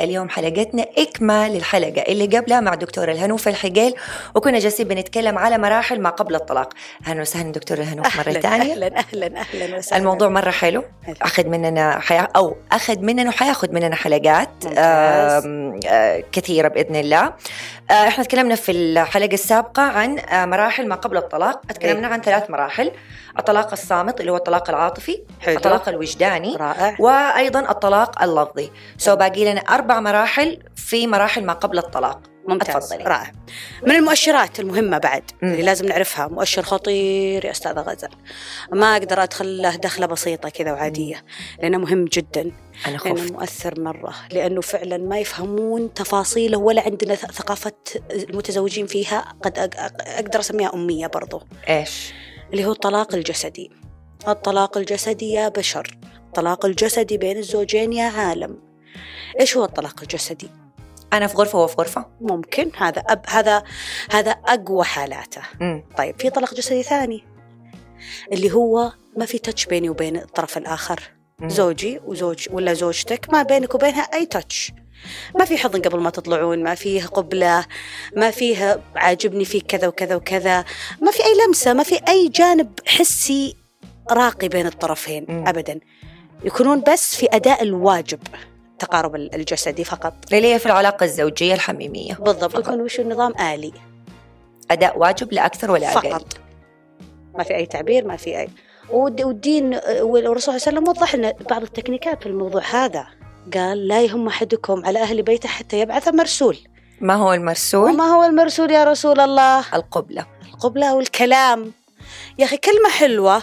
اليوم حلقتنا إكمال للحلقة اللي قبلها مع دكتورة الهنوف الحقيل وكنا جالسين بنتكلم على مراحل ما قبل الطلاق. أهلا وسهلا دكتورة الهنوف مرة ثانية. أهلا أهلا أهلا وسهلا. الموضوع مرة حلو. أخذ مننا حيا أو أخذ مننا وحياخذ مننا حلقات آه، كثيرة بإذن الله. آه، إحنا تكلمنا في الحلقة السابقة عن آه، مراحل ما قبل الطلاق. تكلمنا عن ثلاث مراحل. الطلاق الصامت اللي هو الطلاق العاطفي حلو. الطلاق الوجداني رائع. وأيضا الطلاق اللفظي. سو باقي لنا مراحل في مراحل ما قبل الطلاق. ممتاز. تفضلي. رائع. من المؤشرات المهمة بعد مم. اللي لازم نعرفها. مؤشر خطير يا أستاذة غزل. ما أقدر أدخل له دخلة بسيطة كذا وعادية لأنه مهم جدا. لأنه خفت مؤثر مرة. لأنه فعلا ما يفهمون تفاصيله ولا عندنا ثقافة المتزوجين فيها. قد أق- أق- أقدر أسميها أمية برضو. إيش؟ اللي هو الطلاق الجسدي. الطلاق الجسدي يا بشر. الطلاق الجسدي بين الزوجين يا عالم. إيش هو الطلاق الجسدي؟ أنا في غرفة وهو في غرفة. ممكن. هذا أب هذا هذا أقوى حالاته. مم. طيب في طلاق جسدي ثاني اللي هو ما في تاتش بيني وبين الطرف الآخر. مم. زوجي وزوج ولا زوجتك ما بينك وبينها أي تاتش ما في حضن قبل ما تطلعون ما فيه قبلة ما فيه عاجبني فيك كذا وكذا وكذا. ما في أي لمسة ما في أي جانب حسي راقي بين الطرفين. أبدا. يكونون بس في أداء الواجب. التقارب الجسدي فقط. اللي هي في العلاقة الزوجية الحميمية. بالضبط. يكون وش النظام؟ آلي. أداء واجب لا أكثر ولا أقل. فقط. ما في أي تعبير ما في أي. والد- والدين والرسول صلى الله عليه وسلم وضح لنا بعض التكنيكات في الموضوع هذا. قال لا يهم أحدكم على أهل بيته حتى يبعث مرسول. ما هو المرسول؟ وما هو المرسول يا رسول الله؟ القبلة. القبلة والكلام. يا أخي كلمة حلوة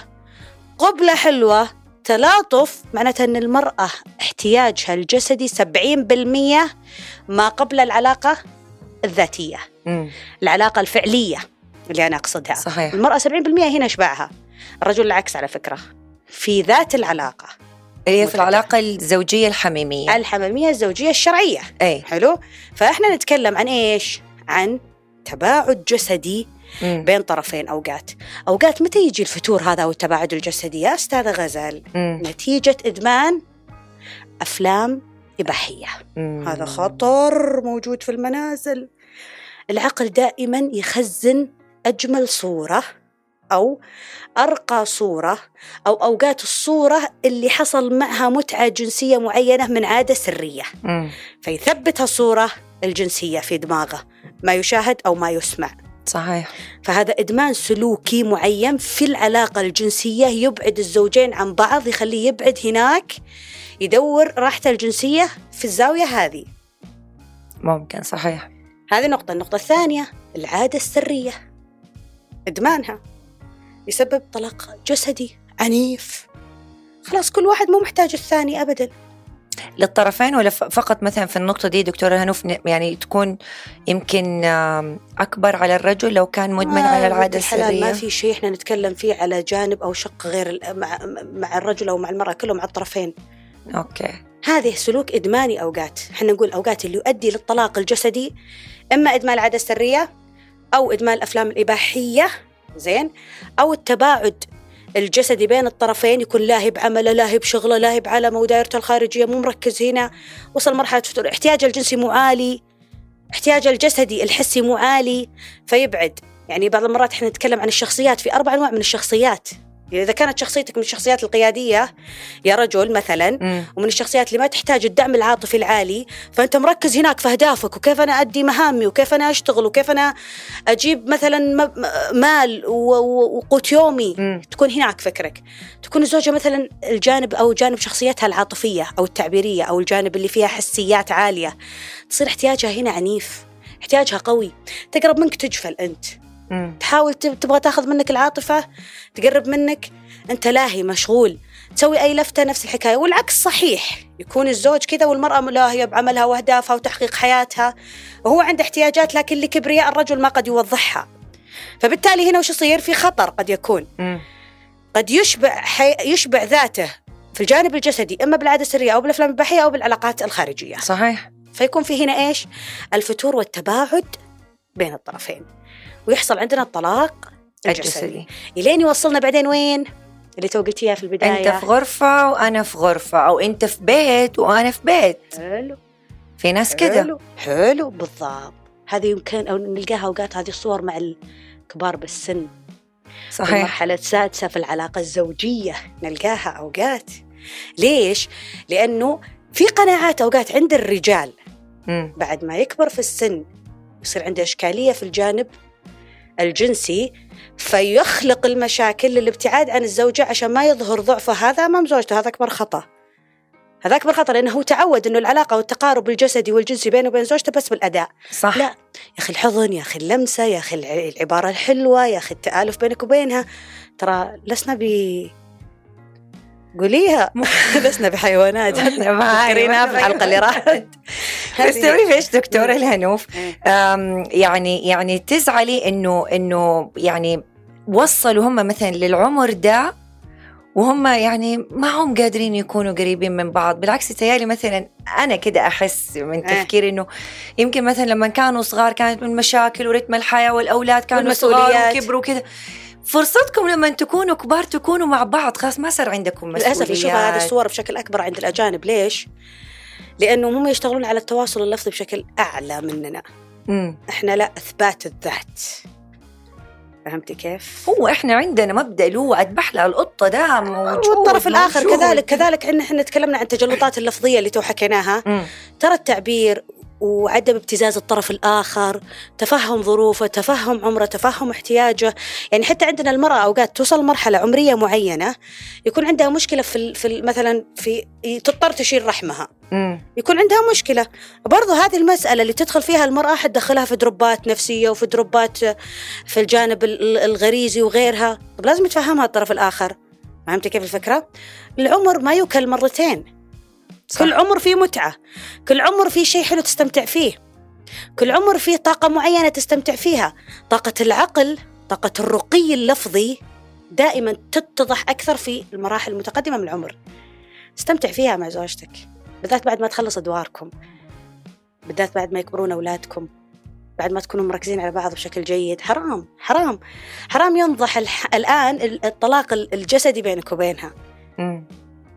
قبلة حلوة تلاطف معناتها أن المرأة احتياجها الجسدي 70% ما قبل العلاقة الذاتية. مم. العلاقة الفعلية اللي أنا أقصدها. صحيح. المرأة 70% هنا إشباعها الرجل العكس على فكرة. في ذات العلاقة. هي في متعة. العلاقة الزوجية الحميمية. الحميمية الزوجية الشرعية. اي حلو؟ فإحنا نتكلم عن إيش؟ عن تباعد جسدي مم. بين طرفين أوقات أوقات متى يجي الفتور هذا أو التباعد الجسدي يا أستاذة غزال مم. نتيجة إدمان أفلام إباحية مم. هذا خطر موجود في المنازل العقل دائما يخزن أجمل صورة أو أرقى صورة أو أوقات الصورة اللي حصل معها متعة جنسية معينة من عادة سرية مم. فيثبت الصورة الجنسية في دماغه ما يشاهد أو ما يسمع صحيح. فهذا إدمان سلوكي معين في العلاقة الجنسية يبعد الزوجين عن بعض يخليه يبعد هناك يدور راحته الجنسية في الزاوية هذه. ممكن صحيح. هذه نقطة. النقطة الثانية العادة السرية. إدمانها يسبب طلاق جسدي عنيف. خلاص كل واحد مو محتاج الثاني أبدا. للطرفين ولا فقط مثلا في النقطة دي دكتورة هنوف يعني تكون يمكن أكبر على الرجل لو كان مدمن على العادة السرية ما في شيء إحنا نتكلم فيه على جانب أو شق غير مع الرجل أو مع المرأة كلهم على الطرفين. أوكي. هذه سلوك إدماني أوقات. إحنا نقول أوقات اللي يؤدي للطلاق الجسدي إما إدمان العادة السرية أو إدمان الأفلام الإباحية زين أو التباعد الجسدي بين الطرفين يكون لاهي بعمله لاهي بشغله لاهي بعالمه ودائرته الخارجية مو مركز هنا. وصل مرحلة فتور. احتياجه الجنسي مو عالي. احتياجه الجسدي الحسي مو عالي. فيبعد. يعني بعض المرات إحنا نتكلم عن الشخصيات في أربع أنواع من الشخصيات. يعني إذا كانت شخصيتك من الشخصيات القيادية يا رجل مثلا مم. ومن الشخصيات اللي ما تحتاج الدعم العاطفي العالي فأنت مركز هناك في أهدافك وكيف أنا أدي مهامي وكيف أنا أشتغل وكيف أنا أجيب مثلا م- م- مال وقوت يومي. مم. تكون هناك فكرك. تكون الزوجة مثلا الجانب أو جانب شخصيتها العاطفية أو التعبيرية أو الجانب اللي فيها حسيات عالية. تصير احتياجها هنا عنيف احتياجها قوي. تقرب منك تجفل أنت. مم. تحاول تب- تبغى تاخذ منك العاطفة تقرب منك أنت لاهي مشغول. تسوي أي لفتة نفس الحكاية والعكس صحيح. يكون الزوج كذا والمرأة لاهية بعملها وأهدافها وتحقيق حياتها. وهو عنده احتياجات لكن لكبرياء الرجل ما قد يوضحها. فبالتالي هنا وش يصير؟ في خطر قد يكون. مم. قد يشبع حي... يشبع ذاته في الجانب الجسدي إما بالعادة السرية أو بالأفلام الاباحيه أو بالعلاقات الخارجية. صحيح. فيكون في هنا إيش؟ الفتور والتباعد بين الطرفين. ويحصل عندنا الطلاق. الجسدي الجسدي الين يوصلنا بعدين وين؟ اللي تو قلتيها في البداية. أنت في غرفة وأنا في غرفة أو أنت في بيت وأنا في بيت. حلو. في ناس كذا. حلو. حلو بالضبط. هذه يمكن أو نلقاها أوقات هذه الصور مع الكبار بالسن. صحيح. المرحلة السادسة في العلاقة الزوجية نلقاها أوقات. ليش؟ لأنه في قناعات أوقات عند الرجال. بعد ما يكبر في السن يصير عنده إشكالية في الجانب الجنسي فيخلق المشاكل للابتعاد عن الزوجة عشان ما يظهر ضعفه هذا أمام زوجته هذا أكبر خطأ. هذا أكبر خطأ لأنه هو تعود أنه العلاقة والتقارب الجسدي والجنسي بينه وبين زوجته بس بالأداء. صح. لا. يا أخي الحضن يا أخي اللمسة يا أخي الع- العبارة الحلوة يا أخي التآلف بينك وبينها. ترى لسنا ب قوليها لسنا بحيوانات. فكريناها في الحلقة اللي راحت بس تعرفي إيش دكتورة الهنوف إيه. يعني يعني تزعلي انه إنه يعني وصلوا هم مثلا للعمر ده وهم يعني ما هم قادرين يكونوا قريبين من بعض بالعكس تيالي مثلا أنا كده أحس من إيه. تفكيري إنه يمكن مثلا لما كانوا صغار كانت من مشاكل ورتم الحياة والأولاد كانوا صغار. وكبروا كده فرصتكم لما تكونوا كبار تكونوا مع بعض خلاص ما صار عندكم مسؤوليات للأسف نشوف هذه الصور بشكل أكبر عند الأجانب ليش؟ لأنهم هم يشتغلون على التواصل اللفظي بشكل أعلى مننا مم. إحنا لا إثبات الذات فهمتي كيف؟ هو إحنا عندنا مبدأ اللي هو أذبح لها القطة ده موجود والطرف الآخر موجود. كذلك كذلك إن إحنا تكلمنا عن التجلطات اللفظية اللي تو حكيناها. ترى التعبير وعدم ابتزاز الطرف الآخر تفهم ظروفه تفهم عمره تفهم احتياجه. يعني حتى عندنا المرأة أوقات توصل مرحلة عمرية معينة يكون عندها مشكلة في, في مثلا في تضطر تشيل رحمها. يكون عندها مشكلة. برضو هذه المسألة اللي تدخل فيها المرأة حتدخلها في دروبات نفسية وفي دروبات في الجانب ال- ال- الغريزي وغيرها طب لازم يتفهمها الطرف الآخر. فهمتي كيف الفكرة؟ العمر ما يكل مرتين. صح. كل عمر فيه متعة. كل عمر فيه شيء حلو تستمتع فيه. كل عمر فيه طاقة معينة تستمتع فيها. طاقة العقل طاقة الرقي اللفظي دائما تتضح أكثر في المراحل المتقدمة من العمر. استمتع فيها مع زوجتك. بالذات بعد ما تخلص أدواركم. بالذات بعد ما يكبرون أولادكم. بعد ما تكونوا مركزين على بعض بشكل جيد. حرام حرام. حرام ينضح. الآن الطلاق الجسدي بينك وبينها.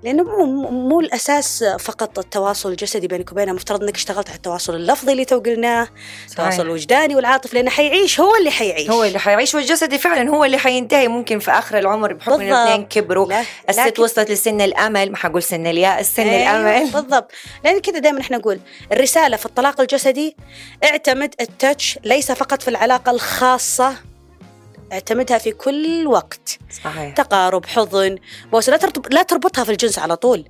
لأنه مو مو الأساس فقط التواصل الجسدي بينك وبينها مفترض إنك اشتغلت على التواصل اللفظي اللي تو قلناه التواصل الوجداني والعاطفي لأنه حيعيش هو اللي حيعيش. هو اللي حيعيش والجسدي فعلا هو اللي حينتهي ممكن في آخر العمر بحكم بالضبط. الاثنين كبروا. لا- الست لكن- وصلت لسن الأمل ما حقول سن الياس سن أيوة، الأمل. بالضبط. لأن كذا دائما إحنا نقول الرسالة في الطلاق الجسدي اعتمد التاتش ليس فقط في العلاقة الخاصة اعتمدها في كل وقت. صحيح. تقارب حضن. ترتب لا تربطها في الجنس على طول.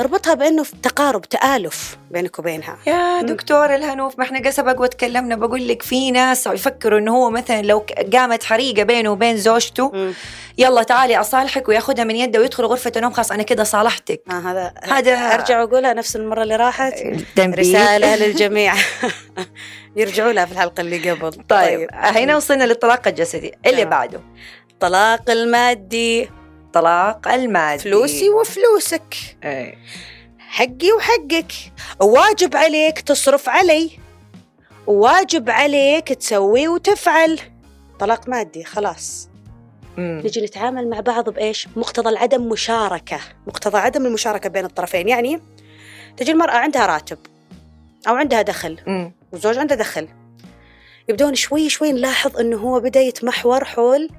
اربطها بأنه في تقارب تآلف بينك وبينها. يا دكتور الهنوف ما إحنا سبق وتكلمنا بقول لك في ناس يفكروا إنه هو مثلا لو قامت حريقة بينه وبين زوجته مم. يلا تعالي أصالحك وياخذها من يده ويدخل غرفة النوم خلاص أنا كده صالحتك. آه هذا هذا- أرجع وأقولها نفس المرة اللي راحت. رسالة للجميع. يرجعوا لها في الحلقة اللي قبل. طيب هنا وصلنا للطلاق الجسدي. اللي تمام. بعده؟ الطلاق المادي. طلاق المادي. فلوسي وفلوسك. إيه. حقي وحقك. واجب عليك تصرف علي. واجب عليك تسوي وتفعل. طلاق مادي خلاص. مم. نجي نتعامل مع بعض بإيش؟ مقتضى العدم مشاركة، مقتضى عدم المشاركة بين الطرفين، يعني تجي المرأة عندها راتب أو عندها دخل. مم. والزوج عنده دخل. يبدون شوي شوي نلاحظ إنه هو بدأ يتمحور حول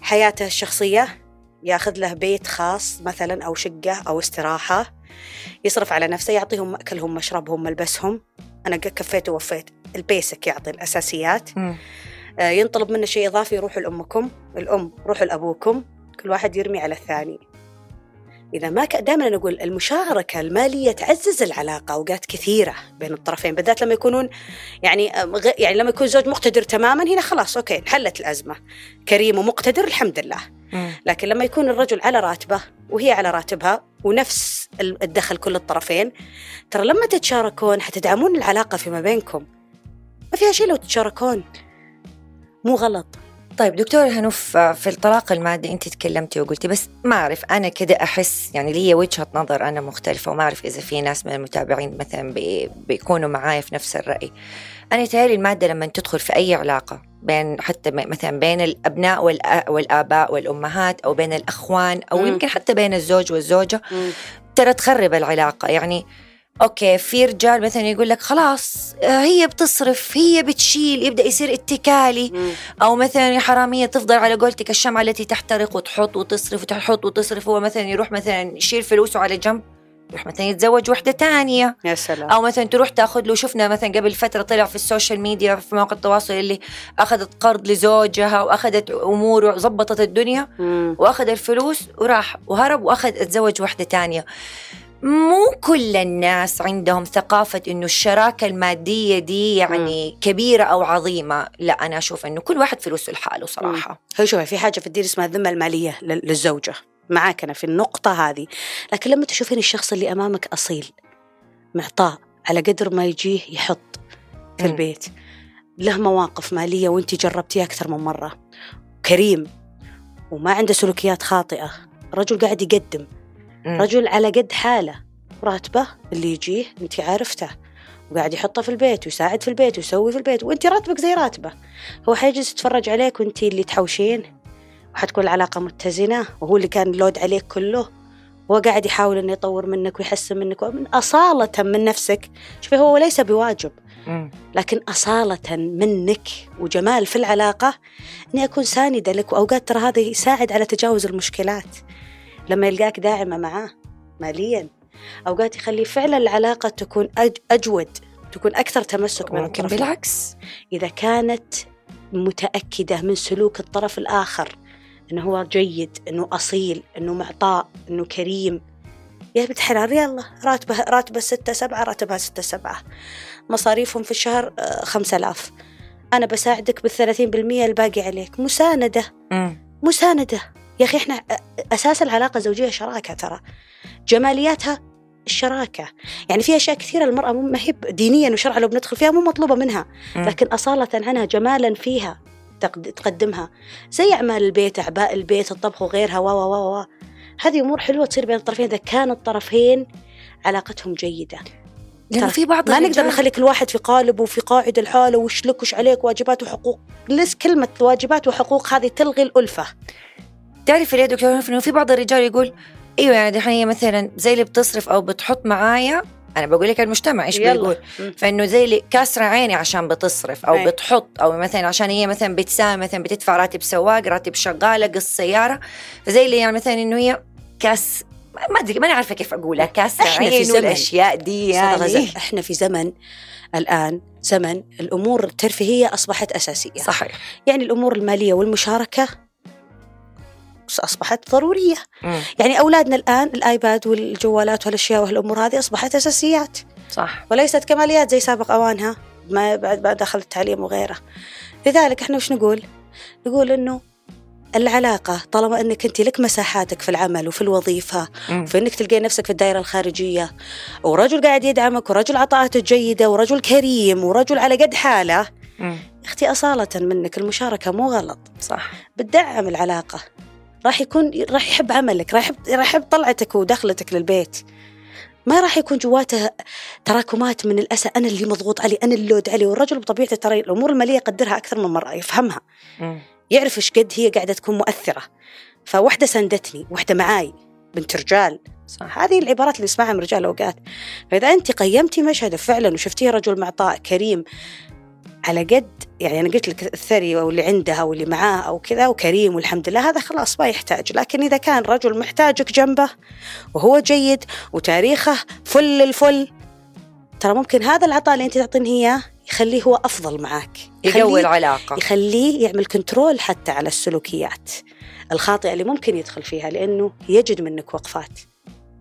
حياته الشخصية. ياخذ له بيت خاص مثلا أو شقة أو استراحة يصرف على نفسه يعطيهم مأكلهم مشربهم ملبسهم. أنا قد كفيت ووفيت. البيسك يعطي الأساسيات. مم. آه، ينطلب منه شيء إضافي يروحوا لأمكم. الأم روحوا لأبوكم. كل واحد يرمي على الثاني. إذا ما كان دائما نقول المشاركة المالية تعزز العلاقة أوقات كثيرة بين الطرفين بالذات لما يكونون يعني غ- يعني لما يكون زوج مقتدر تماما هنا خلاص أوكي انحلت الأزمة. كريم ومقتدر الحمد لله. لكن لما يكون الرجل على راتبه وهي على راتبها ونفس ال- الدخل كل الطرفين ترى لما تتشاركون حتدعمون العلاقة فيما بينكم. ما فيها شيء لو تتشاركون. مو غلط. طيب دكتور هنوف في الطلاق المادي انت تكلمتي وقلتي بس ما أعرف أنا كده أحس يعني لي وجهة نظر أنا مختلفة وما أعرف إذا في ناس من المتابعين مثلا بي بيكونوا معايا في نفس الرأي. أنا يتهيألي المادة لما تدخل في أي علاقة بين حتى م- مثلا بين الأبناء والآباء والأمهات أو بين الأخوان أو مم. يمكن حتى بين الزوج والزوجة. ترى تخرب العلاقة. يعني okay في رجال مثلا يقول لك خلاص آه، هي بتصرف هي بتشيل يبدأ يصير اتكالي. مم. أو مثلا حرامية تفضل على قولتك الشمعة التي تحترق وتحط وتصرف وتحط وتصرف. هو مثلا يروح مثلا يشيل فلوسه على جنب. يروح مثلا يتزوج وحدة تانية. يا سلام. أو مثلا تروح تاخذ له شفنا مثلا قبل فترة طلع في ال social media في مواقع التواصل اللي أخذت قرض لزوجها وأخذت اموره وظبطت الدنيا مم. وأخذ الفلوس وراح وهرب وأخذ اتزوج واحدة تانية. مو كل الناس عندهم ثقافة إنه الشراكة المادية دي يعني كبيرة أو عظيمة. لا أنا أشوف إنه كل واحد فلوسه لحاله صراحة. هو شوفي في حاجة في الدين اسمها الذمة المالية لل- للزوجة. معاك أنا في النقطة هذه. لكن لما تشوفين الشخص اللي أمامك أصيل معطاء على قدر ما يجيه يحط في. البيت. له مواقف مالية وأنت جربتيها أكثر من مرة. كريم وما عنده سلوكيات خاطئة. رجل قاعد يقدم. رجل على قد حالة. راتبه اللي يجيه أنت عارفته. وقاعد يحطه في البيت ويساعد في البيت ويسوي في البيت. وأنت راتبك زي راتبه. هو حيجلس يتفرج عليك وأنت اللي تحوشين. وحتكون العلاقة متزنة وهو اللي كان اللود عليك كله هو قاعد يحاول إنه يطور منك ويحسن منك ومن أصالة من نفسك شوفي هو ليس بواجب. لكن أصالة منك وجمال في العلاقة إني أكون ساندة لك وأوقات ترى هذا يساعد على تجاوز المشكلات لما يلقاك داعمة معاه ماليا أوقات يخلي فعلا العلاقة تكون أج أجود تكون أكثر تمسك من الطرفين. بالعكس إذا كانت متأكدة من سلوك الطرف الآخر إنه هو جيد إنه أصيل إنه معطاء إنه كريم. يا بنت حلال يلا راتبه راتبه ستة سبعة راتبها ستة سبعة. مصاريفهم في الشهر آه، خمسة آلاف. أنا بساعدك بالثلاثين بالمية الباقي عليك. مساندة. مساندة. يا أخي إحنا أساس العلاقة الزوجية شراكة ترى. جمالياتها الشراكة يعني في أشياء كثيرة المرأة ما هي دينيا وشرعا لو بندخل فيها مو مطلوبة منها. لكن أصالة عنها جمالا فيها. تقدمها. زي أعمال البيت أعباء البيت الطبخ وغيرها و و و هذه أمور حلوة تصير بين الطرفين إذا كان الطرفين علاقتهم جيدة. لأنه في بعض ما نقدر نخلي كل واحد في قالب وفي قاعدة الحالة وش لك وش عليك واجبات وحقوق. ليش كلمة واجبات وحقوق هذه تلغي الألفة. تعرفي ليه دكتور انه في بعض الرجال يقول إيوه يعني دحين هي مثلا زي اللي بتصرف أو بتحط معايا أنا بقول لك المجتمع إيش. بيقول. فإنه زي اللي كاسره عيني عشان بتصرف أو أي. بتحط أو مثلا عشان هي مثلا بتساهم مثلا بتدفع راتب سواق راتب شغالة قسط سيارة فزي اللي يعني مثلا إنه هي كاس ما أدري ماني عارفة كيف أقولها كاسره عين. والأشياء دي يعني إحنا في زمن الآن زمن الأمور الترفيهية أصبحت أساسية صحيح يعني الأمور المالية والمشاركة أصبحت ضرورية مم. يعني أولادنا الآن الآيباد والجوالات والأشياء والأمور هذه أصبحت أساسيات صح وليست كماليات زي سابق أوانها ما بعد بعد دخل التعليم وغيره لذلك إحنا وش نقول؟ نقول إنه العلاقة طالما إنك أنت لك مساحاتك في العمل وفي الوظيفة. وفي إنك تلقي نفسك في الدائرة الخارجية ورجل قاعد يدعمك ورجل عطاءاته جيدة ورجل كريم ورجل على قد حاله. أختي أصالة منك المشاركة مو غلط صح بتدعم العلاقة راح يكون راح يحب عملك راح يحب راح يحب طلعتك ودخلتك للبيت. ما راح يكون جواته تراكمات من الأسى أنا اللي مضغوط علي أنا اللي لود علي والرجل بطبيعته ترى الأمور المالية يقدرها أكثر من مرة يفهمها. يعرف إيش قد هي قاعدة تكون مؤثرة. فواحدة سندتني واحدة معاي بنت رجال. صح. هذه العبارات اللي نسمعها من رجال أوقات فإذا أنت قيمتي مشهدة فعلا وشفتيه رجل معطاء كريم على قد يعني أنا قلت لك الثري أو اللي عندها أو اللي معاه أو كذا وكريم والحمد لله هذا خلاص ما يحتاج. لكن إذا كان رجل محتاجك جنبه وهو جيد وتاريخه فل الفل ترى ممكن هذا العطاء اللي أنت تعطينه إياه يخليه هو أفضل معك يقوي العلاقة. يخليه يعمل كنترول حتى على السلوكيات الخاطئة اللي ممكن يدخل فيها لأنه يجد منك وقفات.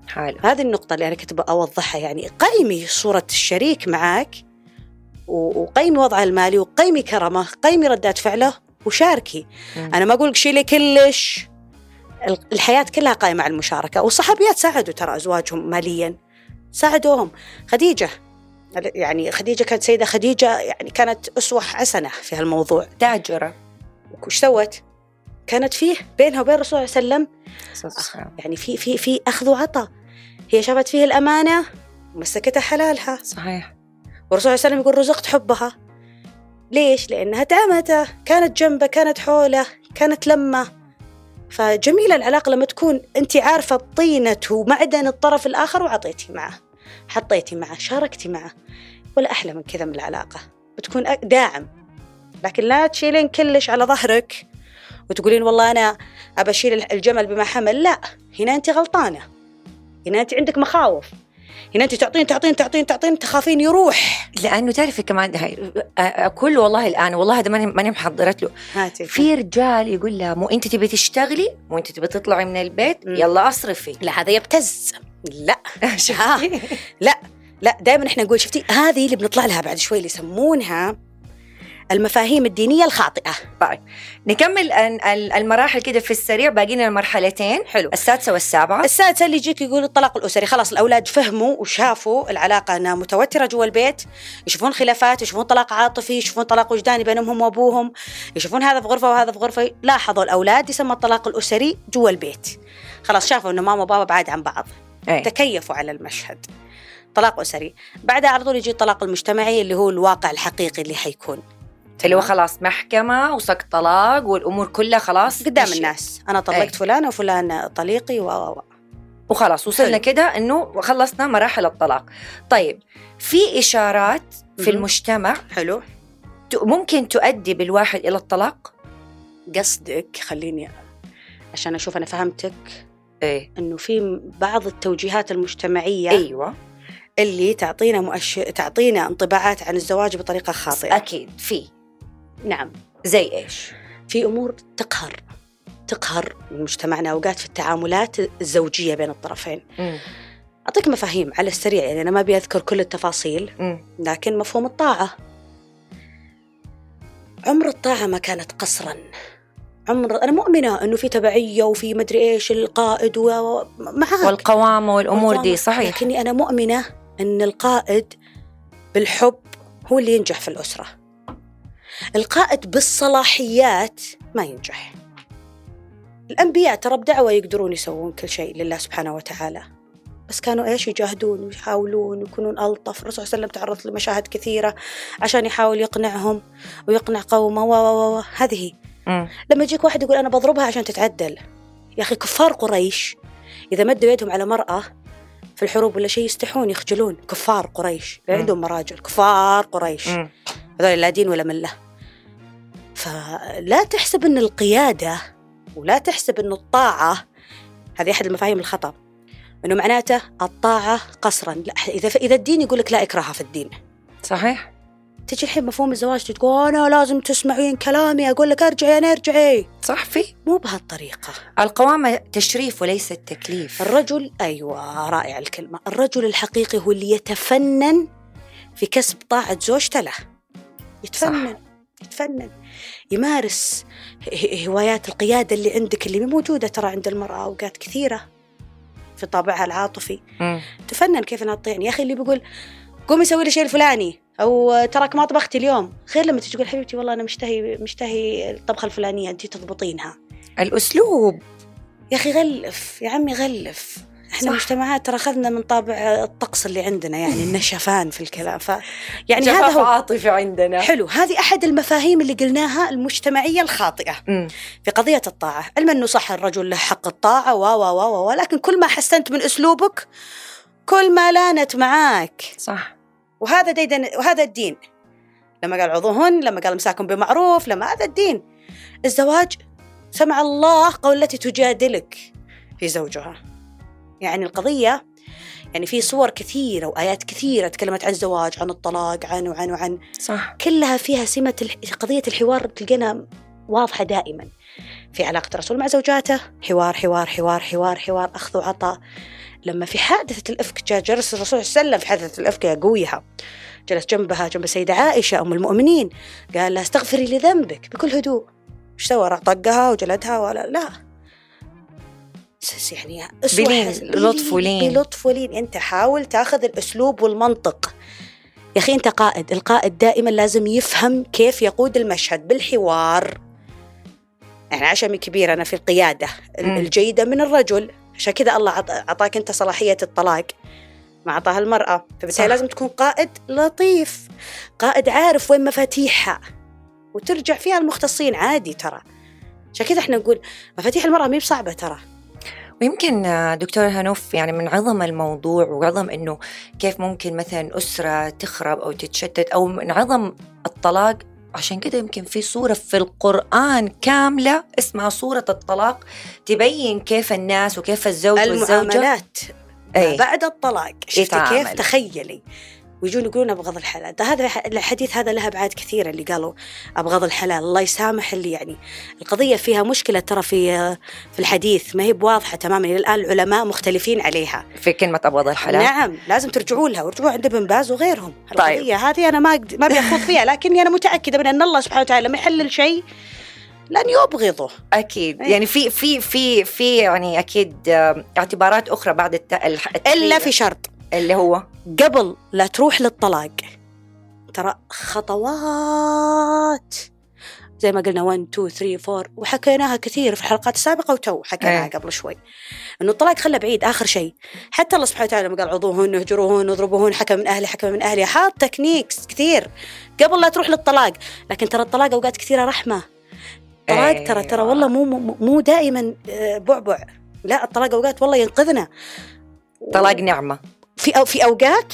حلو. هذه النقطة اللي أنا كنت أوضحها يعني قيمي صورة الشريك معك وقيمي وضعه المالي وقيمي كرمه قيمي ردات فعله وشاركي. مم. أنا ما أقول لك شيلي كلش. ال- الحياة كلها قائمة على المشاركة. والصحابيات ساعدوا ترى أزواجهم ماليا. ساعدوهم. خديجة. يعني خديجة كانت سيدة. خديجة يعني كانت أسوة حسنة في هالموضوع. تاجرة. وش سوت؟ كانت فيه بينها وبين الرسول صلى الله عليه وسلم. يعني في في في أخذ وعطاء. هي شافت فيه الأمانة ومسكتها حلالها. صحيح. والرسول صلى الله عليه وسلم يقول رزقت حبها. ليش؟ لأنها دعمته كانت جنبه كانت حوله كانت لمه. فجميلة العلاقة لما تكون أنت عارفة طينة ومعدن الطرف الآخر وعطيتي معه حطيتي معه شاركتي معه. ولا أحلى من كذا من العلاقة بتكون داعم. لكن لا تشيلين كلش على ظهرك وتقولين والله أنا أبى أشيل الجمل بما حمل لا. هنا أنت غلطانة. هنا أنت عندك مخاوف. هنا أنت تعطين تعطين تعطين تعطين تخافين يروح. لأنه تعرفي كمان هاي أقول له والله الآن والله هذا ماني ماني محضرت له. هاتي في رجال يقول لها مو أنت تبي تشتغلي؟ مو أنت تبي تطلعي من البيت؟ مم. يلا أصرفي. لا هذا يبتز. لا. شفتي؟ لا لا دائما إحنا نقول شفتي؟ هذه اللي بنطلع لها بعد شوي اللي يسمونها المفاهيم الدينية الخاطئة. طيب نكمل ال- ال- المراحل كده في السريع. باقي لنا مرحلتين حلو. السادسة والسابعة. السادسة اللي يجيك يقول الطلاق الأسري. خلاص الأولاد فهموا وشافوا العلاقة أنها متوترة جوا البيت. يشوفون خلافات يشوفون طلاق عاطفي يشوفون طلاق وجداني بينهم هم وأبوهم. يشوفون هذا في غرفة وهذا في غرفة. لاحظوا الأولاد يسمى الطلاق الأسري جوا البيت. خلاص شافوا إنه ماما وبابا بعاد عن بعض. أي. تكيفوا على المشهد. طلاق أسري. بعدها على طول يجي الطلاق المجتمعي اللي هو الواقع الحقيقي اللي حيكون. اللي هو خلاص محكمة وسقط طلاق والأمور كلها خلاص قدام. الناس أنا طلقت أي. فلان وفلان طليقي و. وخلاص وصلنا. كده إنه خلصنا مراحل الطلاق طيب في إشارات في مهم. المجتمع حلو ممكن تؤدي بالواحد إلى الطلاق قصدك خليني عشان أشوف أنا فهمتك إيه إنه في بعض التوجيهات المجتمعية أيوه اللي تعطينا مؤش... تعطينا انطباعات عن الزواج بطريقة خاطئة أكيد في نعم. زي إيش؟ في أمور تقهر. تقهر مجتمعنا أوقات في التعاملات الزوجية بين الطرفين. مم. أعطيك مفاهيم على السريع يعني أنا ما أبي أذكر كل التفاصيل مم. لكن مفهوم الطاعة. عمر الطاعة ما كانت قصرا. عمر أنا مؤمنة إنه في تبعية وفي مدري إيش القائد و... معاك. والقوامة والأمور دي والقوامة. صحيح. لكني أنا مؤمنة أن القائد بالحب هو اللي ينجح في الأسرة. القائد بالصلاحيات ما ينجح. الأنبياء ترى بدعوة يقدرون يسوون كل شيء لله سبحانه وتعالى. بس كانوا إيش يجاهدون ويحاولون ويكونون ألطف. الرسول صلى الله عليه وسلم تعرض لمشاهد كثيرة عشان يحاول يقنعهم ويقنع قومه و و و هذه. لما يجيك واحد يقول أنا بضربها عشان تتعدل. يا أخي كفار قريش إذا مدوا يدهم على مرأة في الحروب ولا شيء يستحون يخجلون. كفار قريش. لا. عندهم مراجل كفار قريش. هذول لا دين ولا ملة. فلا تحسب إن القيادة ولا تحسب إن الطاعة هذه أحد المفاهيم الخطأ. إنه معناته الطاعة قصرا. لا إذا إذا الدين يقول لك لا اكراه في الدين. صحيح. تجي الحين مفهوم الزواج تقول أنا لازم تسمعين كلامي أقول لك أرجعي أنا أرجعي. صح في. مو بهالطريقة. القوامة تشريف وليس تكليف الرجل أيوه رائع الكلمة. الرجل الحقيقي هو اللي يتفنن في كسب طاعة زوجته له. يتفنن. يتفنن. يمارس هوايات القيادة اللي عندك اللي موجودة ترى عند المرأة أوقات كثيرة في طابعها العاطفي. مم. تفنن كيف انها تطيعني يا أخي اللي بيقول قومي سوي لي شيء الفلاني أو تراك ما طبختي اليوم. غير لما تجي تقول حبيبتي والله أنا مشتهي مشتهي الطبخة الفلانية انت تضبطينها. الأسلوب. يا أخي غلف يا عمي غلف. إحنا صح. مجتمعات ترى أخذنا من طابع الطقس اللي عندنا يعني النشفان في الكلام ف يعني هذا هو عاطفي عندنا. حلو هذه أحد المفاهيم اللي قلناها المجتمعية الخاطئة مم. في قضية الطاعة. علما انه صح الرجل له حق الطاعة و و و و لكن كل ما حسنت من أسلوبك كل ما لانت معاك. صح. وهذا ديدن وهذا الدين. لما قال عظوهن لما قال مساكم بمعروف لما هذا الدين. الزواج سمع الله قول التي تجادلك في زوجها. يعني القضية يعني في صور كثيرة وآيات كثيرة تكلمت عن الزواج عن الطلاق عن وعن وعن. صح. كلها فيها سمة قضية الحوار تلقينا واضحة دائما. في علاقة الرسول مع زوجاته حوار حوار حوار حوار حوار أخذ وعطاء لما في حادثة الإفك جاء جلس الرسول صلى الله عليه وسلم في حادثة الإفك يا قويها. جلس جنبها جنب السيدة عائشة أم المؤمنين. قال لها استغفري لذنبك بكل هدوء. إيش سوى؟ طقها وجلدها ولا لا. يعني بلين، لطف ولين. بلطف ولين. أنت حاول تاخذ الأسلوب والمنطق. يا أخي أنت قائد. القائد دائما لازم يفهم كيف يقود المشهد بالحوار. يعني عشمي كبير أنا في القيادة. الجيدة من الرجل. عشان كذا الله عط- عطاك أنت صلاحية الطلاق. ما عطاها المرأة. فبالتالي. لازم تكون قائد لطيف. قائد عارف وين مفاتيحها. وترجع فيها المختصين عادي ترى. عشان كذا إحنا نقول مفاتيح المرأة مي بصعبة ترى. ويمكن آه، دكتور هنوف يعني من عظم الموضوع وعظم إنه كيف ممكن مثلا أسرة تخرب أو تتشتت أو من عظم الطلاق. عشان كده يمكن في صورة في القرآن كاملة اسمها صورة الطلاق تبين كيف الناس وكيف الزوج والزوجة. المعاملات أي. بعد الطلاق. شفتي كيف. تخيلي. ويجون يقولون ابغض الحلال ده هذا الحديث هذا له أبعاد كثيرة اللي قالوا ابغض الحلال الله يسامح اللي يعني القضية فيها مشكلة ترى في في الحديث ما هي بواضحة تماما. إلى الآن العلماء مختلفين عليها. في كلمة أبغض الحلال نعم لازم ترجعوا لها وارجعوا عند ابن باز وغيرهم. طيب. القضية هذه أنا ما ما أبي أخوض فيها لكني أنا متأكدة من أن الله سبحانه وتعالى لما يحلل شيء لن يبغضه. أكيد. أي. يعني في في في في يعني أكيد آه، اعتبارات أخرى بعد الت... الح- إلا في شرط. اللي هو قبل لا تروح للطلاق. ترى خطوات. زي ما قلنا 1 2 3 4 وحكيناها كثير في الحلقات السابقة وتو حكيناها إيه. قبل شوي. إنه الطلاق خلى بعيد آخر شيء. حتى الله سبحانه وتعالى قال عظوهن اهجروهن اضربوهن حكم من أهله حكم من أهلها. حاط techniques كثير. قبل لا تروح للطلاق. لكن ترى الطلاق أوقات كثيرة رحمة. الطلاق ترى ترى أيوة. والله مو مو, مو دائما آه، بعبع. لا الطلاق أوقات والله ينقذنا. طلاق نعمة. في أو في أوقات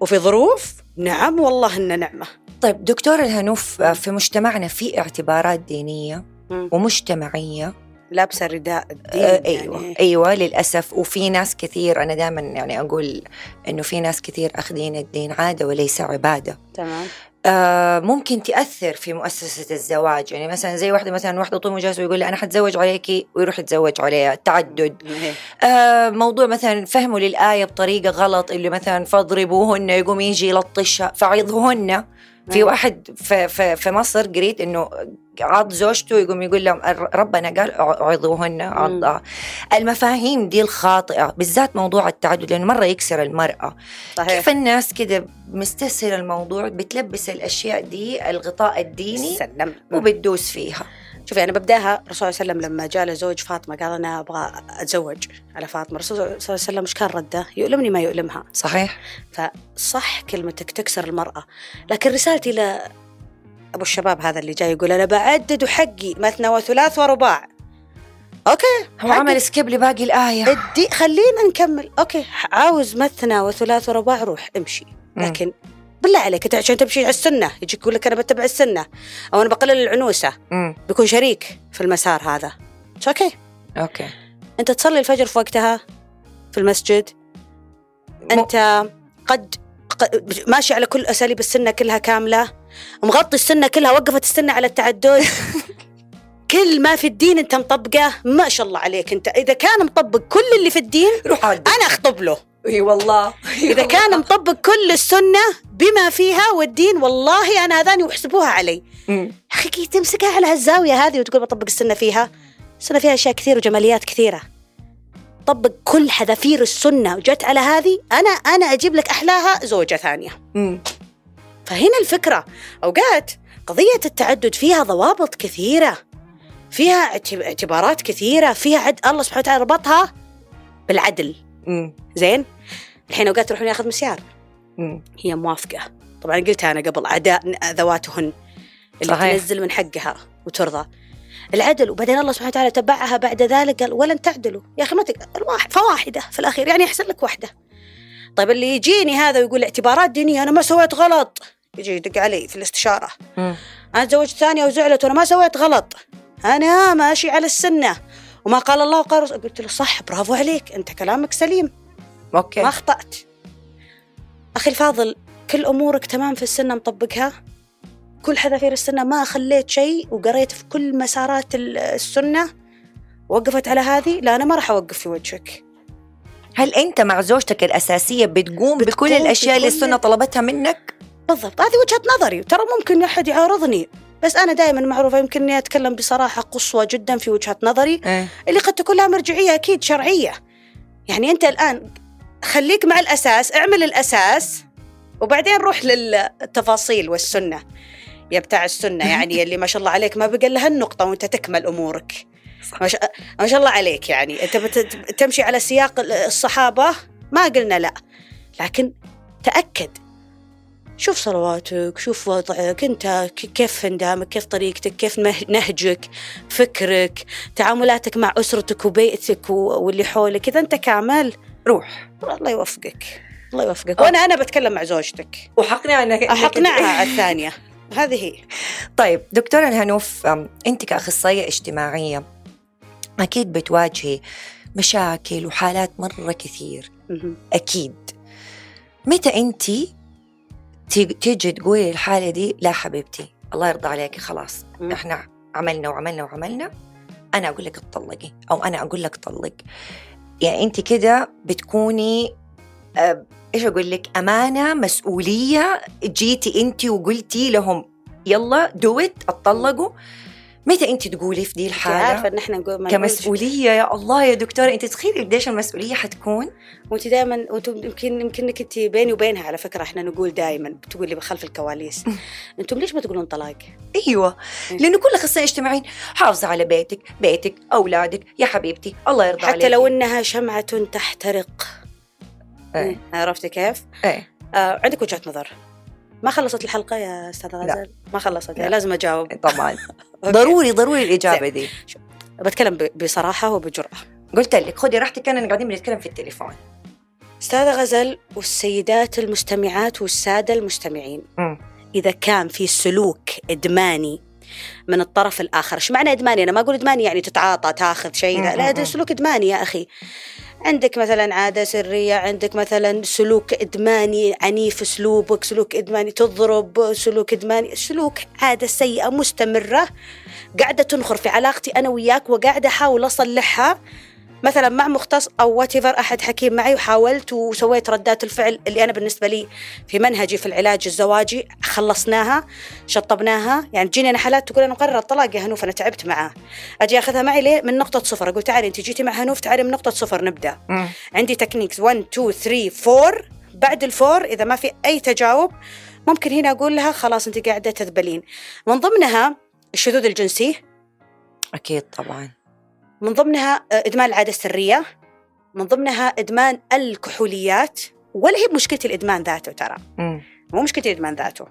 وفي ظروف نعم والله إنه نعمة. طيب دكتور الهنوف آه، في مجتمعنا في اعتبارات دينية مم. ومجتمعية. لابسة رداء الدين آه، أيوه يعني. أيوه للأسف. وفي ناس كثير أنا دائما يعني أقول إنه في ناس كثير أخذين الدين عادة وليس عبادة. تمام. آه ممكن تأثر في مؤسسة الزواج يعني مثلا زي واحدة مثلا واحدة طول جالسه ويقول لها أنا حتزوج عليكي ويروح يتزوج عليها تعدد إيه. آه موضوع مثلا فهموا للآية بطريقة غلط اللي مثلا فاضربوهن يقوم يجي يلطشها فعظهن في. واحد في, في, في مصر قريت إنه عض زوجته يقوم يقول لهم ربنا قال عظوهن عضها المفاهيم دي الخاطئة بالذات موضوع التعدد لأنه مرة يكسر المرأة. صحيح. كيف الناس كده مستسهل الموضوع بتلبس الأشياء دي الغطاء الديني سلم. وبتدوس فيها. شوفي أنا ببدأها الرسول صلى الله عليه وسلم لما جاء لزوج فاطمة قال أنا أبغى أتزوج على فاطمة. الرسول صلى الله عليه وسلم إيش كان رده؟ يؤلمني ما يؤلمها. صحيح. فصح كلمتك تكسر المرأة. لكن رسالتي أبو الشباب هذا اللي جاي يقول أنا بعدد حقي مثنى وثلاث ورباع. okay هو. عمل skip لباقي الآية. ادي خلينا نكمل. okay عاوز مثنى وثلاث ورباع روح امشي. لكن بالله عليك إنت عشان تمشي على السنة يجيك يقول لك أنا بتبع السنة أو أنا بقلل العنوسة. امم بيكون شريك في المسار هذا. okay؟ okay. أنت تصلي الفجر في وقتها في المسجد؟ أنت قد- ماشي على كل أساليب السنة كلها كاملة. مغطي السنة كلها وقفت السنة على التعدد. كل ما في الدين انت مطبقه ما شاء الله عليك انت. إذا كان مطبق كل اللي في الدين روح أنا أخطب له. إي والله. إذا كان مطبق كل السنة بما فيها والدين والله أنا اذاني واحسبوها علي. مم. أخي تمسكها على هالزاوية هذه وتقول بطبق السنة فيها. السنة فيها أشياء كثير وجماليات كثيرة. طبق كل حذافير السنة وجت على هذه أنا أنا أجيب لك أحلاها زوجة ثانية مم. فهنا الفكرة أوقات قضية التعدد فيها ضوابط كثيرة فيها اعتب- اعتبارات كثيرة فيها عد الله سبحانه وتعالى ربطها بالعدل مم. زين الحين أوقات يروحون ياخذ مسيار مم. هي موافقة طبعا قلتها أنا قبل أعداء ذواتهن اللي صحيح. تنزل من حقها وترضى العدل. وبعدين الله سبحانه وتعالى تبعها بعد ذلك قال ولن تعدلوا. يا أخي ما تقدر الواحد فواحدة في الأخير. يعني يحسن لك واحدة طيب اللي يجيني هذا ويقول اعتبارات دينية أنا ما سويت غلط. يجي يدق علي في الاستشارة. مم. أنا تزوجت ثانية وزعلت وأنا ما سويت غلط. أنا ماشي على السنة. وما قال الله وقال قلت له صح برافو عليك. أنت كلامك سليم. okay. ما أخطأت. أخي الفاضل كل أمورك تمام في السنة مطبقها؟ كل حذافير السنة ما خليت شيء وقريت في كل مسارات ال- السنة وقفت على هذه؟ لا أنا ما راح أوقف في وجهك. هل أنت مع زوجتك الأساسية بتقوم, بكل بتقوم الأشياء اللي بكل- السنة طلبتها منك؟ بالضبط. هذه وجهة نظري ترى ممكن أحد يعارضني. بس أنا دائما معروفة يمكن إني أتكلم بصراحة قصوى جدا في وجهة نظري. إيه. اللي قد تكون لها مرجعية أكيد شرعية. يعني أنت الآن خليك مع الأساس اعمل الأساس وبعدين روح للتفاصيل والسنة. يا بتاع السنة يعني اللي ما شاء الله عليك. ما بقى لها النقطة وأنت تكمل أمورك. ما شاء, ما شاء الله عليك يعني. أنت بت- تمشي على سياق الصحابة؟ ما قلنا لا. لكن تأكد. شوف صلواتك شوف وضعك. انت كيف اندامك كيف طريقتك كيف نه- نهجك فكرك تعاملاتك مع أسرتك وبيئتك واللي حولك. إذا انت كامل روح. الله يوفقك. الله يوفقك. أه. وأنا أنا بتكلم مع زوجتك. وحقنع انك احقنعها على الثانية. هذه هي طيب دكتورة الهنوف أنت كأخصائية اجتماعية أكيد بتواجهي مشاكل وحالات مرة كثير. أكيد متى أنت تيجي تقولي الحالة دي لا حبيبتي الله يرضى عليكي خلاص مم. إحنا عملنا وعملنا وعملنا أنا أقول لك اتطلقي أو أنا أقول لك طلق يعني أنت كده بتكوني إيش أقول لك؟ أمانة مسؤولية جيتي أنت وقلتي لهم يلا دوت أتطلقوا. متى أنت تقولي في دي أنت عارفة الحاله إن إحنا نقول كمسؤولية يا الله يا دكتورة أنت تخيلي قديش المسؤولية حتكون؟ وأنت دائما يمكن يمكنك أنت بيني وبينها على فكرة إحنا نقول دائما بتقولي خلف الكواليس. أنتم ليش ما تقولون طلاق؟ أيوه. لأنه كل أخصائي اجتماعيين حافظي على بيتك بيتك أولادك يا حبيبتي الله يرضى عليك حتى لو إنها شمعة تحترق. إيه عرفتي كيف؟ إيه آه عندك وجهة نظر ما خلصت الحلقة يا أستاذة لا. غزال؟ ما خلصت لا. لازم أجاوب طبعا أوكي. ضروري ضروري الإجابة دي بتكلم بصراحة وبجرأة قلت لك خدي راحتك أنا قاعدين بنتكلم في التليفون أستاذة غزل والسيدات المستمعات والسادة المستمعين مم. إذا كان في سلوك إدماني من الطرف الآخر، إيش معنى إدماني؟ أنا ما أقول إدماني يعني تتعاطى تاخذ شيء، لا, لا ده. سلوك إدماني يا أخي. عندك مثلا عادة سرية، عندك مثلا سلوك إدماني عنيف اسلوبك، سلوك إدماني تضرب، سلوك إدماني، سلوك عادة سيئة مستمرة قاعدة تنخر في علاقتي أنا وياك وقاعدة أحاول أصلحها. مثلا مع مختص أو وات أحد حكيم معي وحاولت وسويت ردات الفعل اللي أنا بالنسبة لي في منهجي في العلاج الزواجي خلصناها شطبناها. يعني تجيني أنا حالات تقول أنا مقرر الطلاق يا هنوف أنا تعبت معاه. أجي أخذها معي ليه؟ من نقطة صفر. أقول تعالي أنت جيتي مع هنوف تعالي من نقطة صفر نبدأ. مم. عندي techniques 1 2 3 4 بعد ال four إذا ما في أي تجاوب ممكن هنا أقول لها خلاص أنت قاعدة تذبلين. من ضمنها الشذوذ الجنسي. أكيد طبعا. من ضمنها آه، إدمان العادة السرية من ضمنها إدمان الكحوليات ولا هي بمشكلة الإدمان ذاته ترى. مم. مو مشكلة الإدمان ذاته.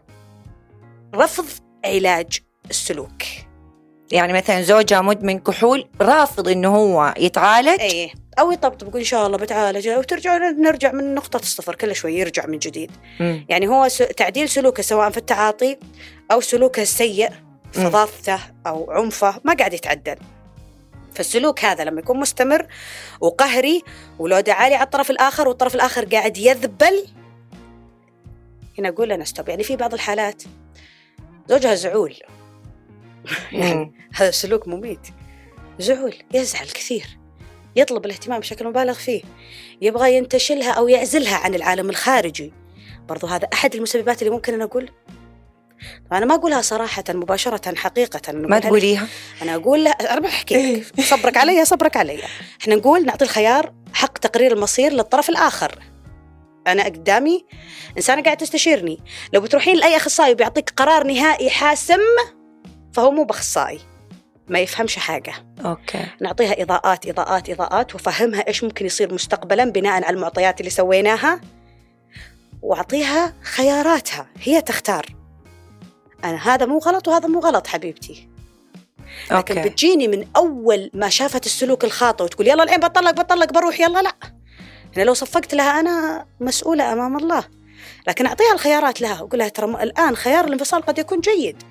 رفض علاج السلوك. يعني مثلا زوجها مدمن كحول رافض إنه هو يتعالج؟ إيه. أو يطبطب يقول إن شاء الله بتعالج. وترجع نرجع من نقطة الصفر كل شوي يرجع من جديد. مم. يعني هو تعديل سلوكه سواء في التعاطي أو سلوكه السيء. فظاظته أو عنفه ما قاعد يتعدل. فالسلوك هذا لما يكون مستمر وقهري ولود عالي على الطرف الآخر والطرف الآخر قاعد يذبل هنا أقول أنا ستوب يعني في بعض الحالات زوجها زعول. يعني. هذا سلوك مميت. زعول يزعل كثير. يطلب الاهتمام بشكل مبالغ فيه. يبغى ينتشلها أو يعزلها عن العالم الخارجي. برضو هذا أحد المسببات اللي ممكن أنا أقول طبعا أنا ما أقولها صراحة مباشرة حقيقة. ما تقوليها؟ أنا أقول لا أنا بحكي لك. صبرك علي صبرك علي. إحنا نقول نعطي الخيار حق تقرير المصير للطرف الآخر. أنا قدامي إنسانة قاعدة تستشيرني. لو بتروحين لأي أخصائي وبيعطيك قرار نهائي حاسم فهو مو بأخصائي. ما يفهمش حاجة. okay. نعطيها إضاءات إضاءات إضاءات وفهمها إيش ممكن يصير مستقبلا بناء على المعطيات اللي سويناها. وأعطيها خياراتها. هي تختار. أنا هذا مو غلط وهذا مو غلط حبيبتي. لكن okay. بتجيني من أول ما شافت السلوك الخاطئ وتقول يلا الحين بطلق بطلق بروح يلا لا. أنا لو صفقت لها أنا مسؤولة أمام الله. لكن أعطيها الخيارات لها وأقول لها ترى الآن خيار الانفصال قد يكون جيد.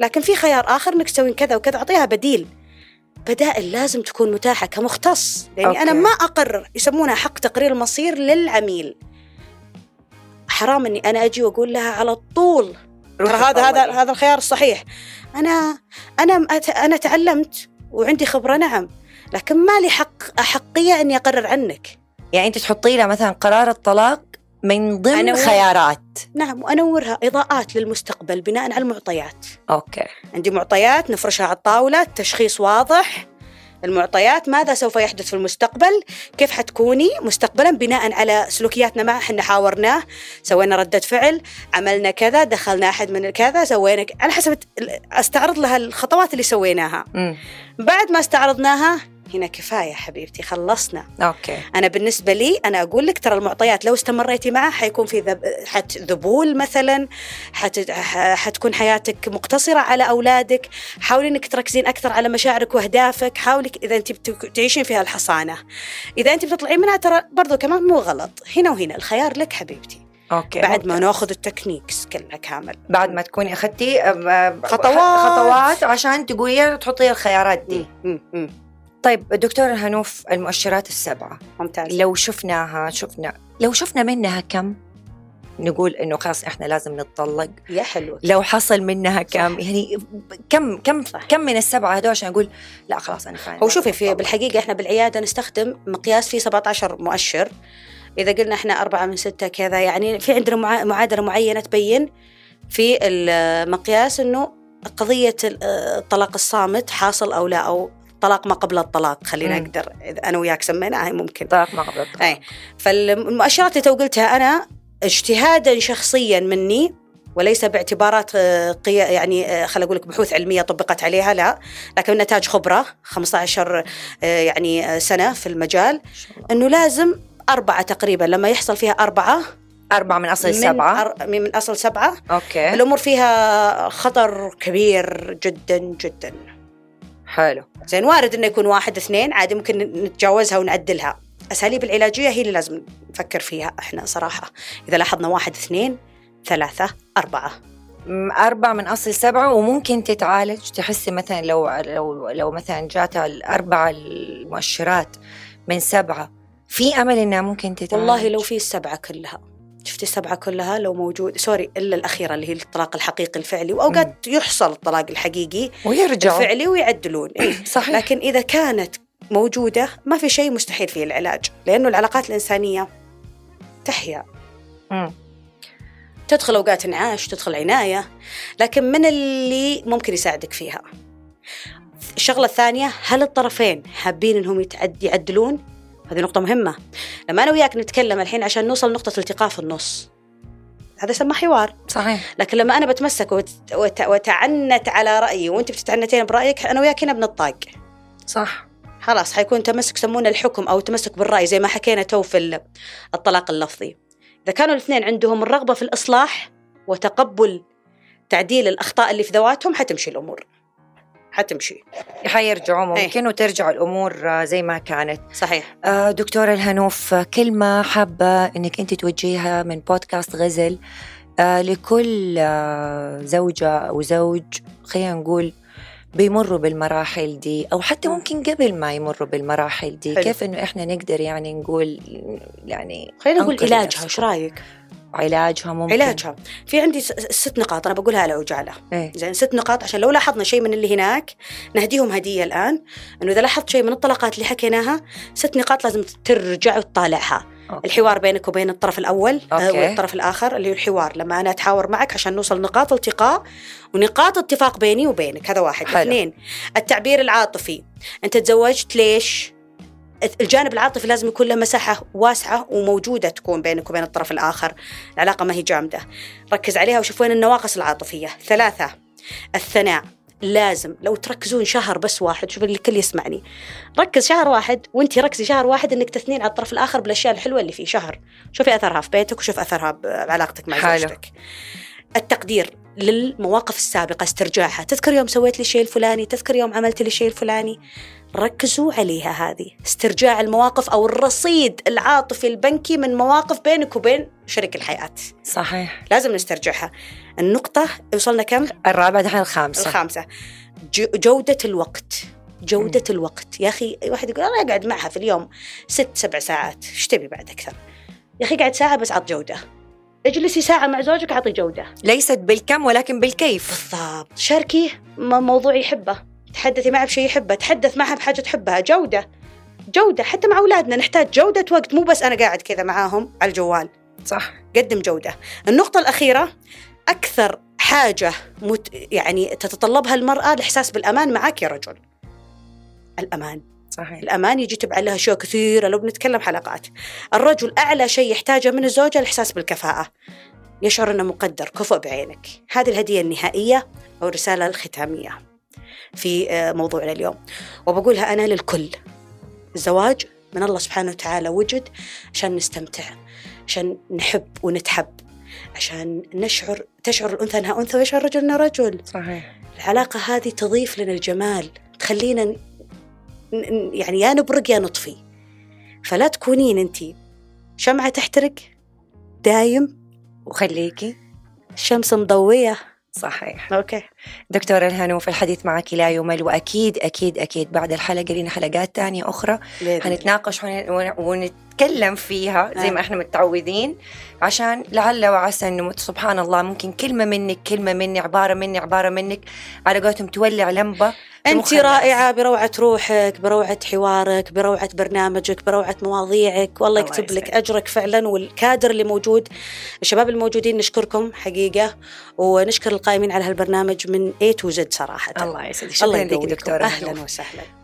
لكن في خيار آخر إنك تسوين كذا وكذا أعطيها بديل. بدائل لازم تكون متاحة كمختص. لأني okay. أنا ما أقرر يسمونها حق تقرير المصير للعميل. حرام إني أنا أجي وأقول لها على طول ترى هذا هذا. هذا الخيار الصحيح أنا أنا أنا تعلمت وعندي خبرة نعم. لكن ما لي حق أحقية إني أقرر عنك. يعني أنت تحطي لها مثلا قرار الطلاق من ضمن أنا و- خيارات. نعم وأنورها إضاءات للمستقبل بناء على المعطيات. okay. عندي معطيات نفرشها على الطاولة تشخيص واضح. المعطيات ماذا سوف يحدث في المستقبل؟ كيف حتكوني مستقبلا؟ بناء على سلوكياتنا معه إحنا حاورناه. سوينا ردة فعل عملنا كذا دخلنا أحد من كذا سوينا على حسب أستعرض لها الخطوات اللي سويناها. مم. بعد ما استعرضناها هنا كفاية حبيبتي خلصنا أوكي أنا بالنسبة لي أنا أقول لك ترى المعطيات لو استمريتي معها حيكون في ذب... حت ذبول مثلا حت... حتكون حياتك مقتصرة على أولادك حاولي إنك تركزين أكثر على مشاعرك وأهدافك حاولي إذا أنت بت- تعيشين فيها الحصانة إذا أنت بتطلعين منها ترى برضو كمان مو غلط هنا وهنا الخيار لك حبيبتي okay بعد ما. ناخذ ال techniques كلها كامل بعد ما تكوني أخذتي خطوات. خطوات عشان تقولي تحطي الخيارات دي مم. مم. طيب دكتور هنوف المؤشرات السبعة. ممتاز. لو شفناها شفنا لو شفنا منها كم؟ نقول إنه خلاص إحنا لازم نتطلق. يا حلو لو حصل منها كم؟ صح. يعني كم كم صح. كم من السبعة هذول؟ عشان أقول لا خلاص أنا فاهم هو شوفي في بالحقيقة إحنا بالعيادة نستخدم مقياس فيه 17 مؤشر. إذا قلنا إحنا أربعة من ستة كذا يعني في عندنا مع- معادلة معينة تبين في المقياس إنه قضية ال- الطلاق الصامت حاصل أو لا أو طلاق ما قبل الطلاق خلينا. نقدر إذا أنا وياك سميناها ممكن. طلاق ما قبل الطلاق. أي فالمؤشرات اللي تو قلتها أنا اجتهادا شخصيا مني وليس باعتبارات آه، قيا يعني آه، خل أقول لك بحوث علمية طبقت عليها لا. لكن نتاج خبرة 15 آه، يعني سنة في المجال. إنه لازم أربعة تقريبا لما يحصل فيها أربعة أربعة من أصل من, السبعة. أر... من أصل سبعه okay. الأمور فيها خطر كبير جدا جدا. حلو. زين وارد إنه يكون واحد اثنين عادي ممكن نتجاوزها ونعدلها. أساليب العلاجية هي اللي لازم نفكر فيها إحنا صراحة. إذا لاحظنا واحد اثنين ثلاثة أربعة. أربعة من أصل سبعة وممكن تتعالج. تحسي مثلا لو لو لو مثلا جاتها الأربعة المؤشرات من سبعة في أمل إنها ممكن تتعالج؟ والله لو في السبعة كلها. شفتي السبعة كلها لو موجود سوري إلا الأخيرة اللي هي الطلاق الحقيقي الفعلي وأوقات يحصل الطلاق الحقيقي ويرجعوا الفعلي ويعدلون. إيه. صحيح. لكن إذا كانت موجودة ما في شيء مستحيل فيه العلاج لأنه العلاقات الإنسانية تحيا. مم. تدخل أوقات انعاش تدخل عناية لكن من اللي ممكن يساعدك فيها؟ الشغلة الثانية هل الطرفين حابين يتعد يعدلون؟ هذه نقطة مهمة. لما أنا وياك نتكلم الحين عشان نوصل نقطه التقاء في النص. هذا يسمى حوار. صحيح. لكن لما أنا بتمسك وت... وت... وتعنت على رأيي وأنت بتتعنتين برأيك أنا وياك هنا بنطاق. صح. خلاص حيكون تمسك يسمونه الحكم أو تمسك بالرأي زي ما حكينا تو في ال- الطلاق اللفظي. إذا كانوا الاثنين عندهم الرغبة في الإصلاح وتقبل تعديل الأخطاء اللي في ذواتهم حتمشي الأمور. حتمشي حيرجعوا إيه. ممكن وترجع الأمور آه، زي ما كانت صحيح آه، دكتورة الهنوف آه، كلمة حابة إنك أنت توجهيها من بودكاست غزل آه، لكل آه، زوجة أو زوج خلينا نقول بيمروا بالمراحل دي أو حتى مم. ممكن قبل ما يمروا بالمراحل دي حلو. كيف إنه إحنا نقدر يعني نقول يعني خلينا نقول علاجها. إيش رأيك؟ علاجها ممكن. علاجها. في عندي ست نقاط أنا بقولها على عجاله إيه؟ زين ست نقاط عشان لو لاحظنا شيء من اللي هناك نهديهم هدية الآن. إنه إذا لاحظت شيء من الطلقات اللي حكيناها ست نقاط لازم ترجع وتطالعها. okay. الحوار بينك وبين الطرف الأول آه، okay. والطرف الآخر اللي هو الحوار. لما أنا اتحاور معك عشان نوصل نقاط التقاء ونقاط اتفاق بيني وبينك. هذا واحد. حلو. اثنين التعبير العاطفي. أنت تزوجت ليش؟ الجانب العاطفي لازم يكون له مساحة واسعة وموجودة تكون بينك وبين الطرف الآخر. العلاقة ما هي جامدة. ركز عليها وشوف وين النواقص العاطفية. ثلاثة الثناء. لازم لو تركزون شهر بس واحد شوف اللي الكل يسمعني. ركز شهر واحد وانت ركزي شهر واحد انك تثنين على الطرف الآخر بالأشياء الحلوة اللي فيه شهر. شوفي أثرها في بيتك وشوف أثرها بعلاقتك مع. زوجتك. التقدير للمواقف السابقة استرجاعها. تذكر يوم سويت لي الشيء الفلاني تذكر يوم عملت لي الشيء الفلاني. ركزوا عليها هذه. استرجاع المواقف أو الرصيد العاطفي البنكي من مواقف بينك وبين شريك الحياة. صحيح. لازم نسترجعها. النقطة وصلنا كم؟ الرابعة دحين الخامسة. الخامسة. جو- جودة الوقت. جودة الوقت. يا أخي واحد يقول أنا أقعد معها في اليوم ست سبع ساعات. إيش تبي بعد أكثر؟ يا أخي قاعد ساعة بس عط جودة. اجلسي ساعة مع زوجك أعطي جودة. ليست بالكم ولكن بالكيف. بالضبط. شاركيه م- موضوع يحبه. تحدثي معه بشيء يحبه تحدث معها بحاجة تحبها. جودة جودة. حتى مع أولادنا نحتاج جودة وقت مو بس أنا قاعد كذا معاهم على الجوال. صح. قدم جودة. النقطة الأخيرة أكثر حاجة مت يعني تتطلبها المرأة الإحساس بالأمان معك يا رجل. الأمان. صحيح. الأمان يجي تبع لها أشياء كثيرة لو بنتكلم حلقات. الرجل أعلى شيء يحتاجه من الزوجة الإحساس بالكفاءة. يشعر أنه مقدر. كفؤ بعينك. هذه الهدية النهائية أو الرسالة الختامية. في آه، موضوعنا اليوم. وبقولها أنا للكل. الزواج من الله سبحانه وتعالى وجد عشان نستمتع عشان نحب ونتحب عشان نشعر تشعر الأنثى أنها أنثى ويشعر الرجل أنه رجل. صحيح. العلاقة هذه تضيف لنا الجمال تخلينا يعني يا نبرق يا نطفي. فلا تكونين أنت شمعة تحترق دايم وخليكي. الشمس مضوية. صحيح. أوكي. دكتورة الهنوف الحديث معك لا يمل وأكيد أكيد أكيد بعد الحلقة لنا حلقات تانية الله. هنتناقش ون- ونتكلم فيها زي. ما إحنا متعودين عشان لعل وعسى انه سبحان الله ممكن كلمة منك كلمة مني عبارة مني عبارة منك على قولتهم تولع مخ الناس. رائعة بروعة روحك بروعة حوارك بروعة برنامجك بروعة مواضيعك والله الله يكتب لك. أجرك فعلا والكادر اللي موجود الشباب الموجودين نشكركم حقيقة ونشكر القائمين على هالبرنامج من A to Z صراحة الله يسعدك شكرا لك أهلا هنوف. وسهلا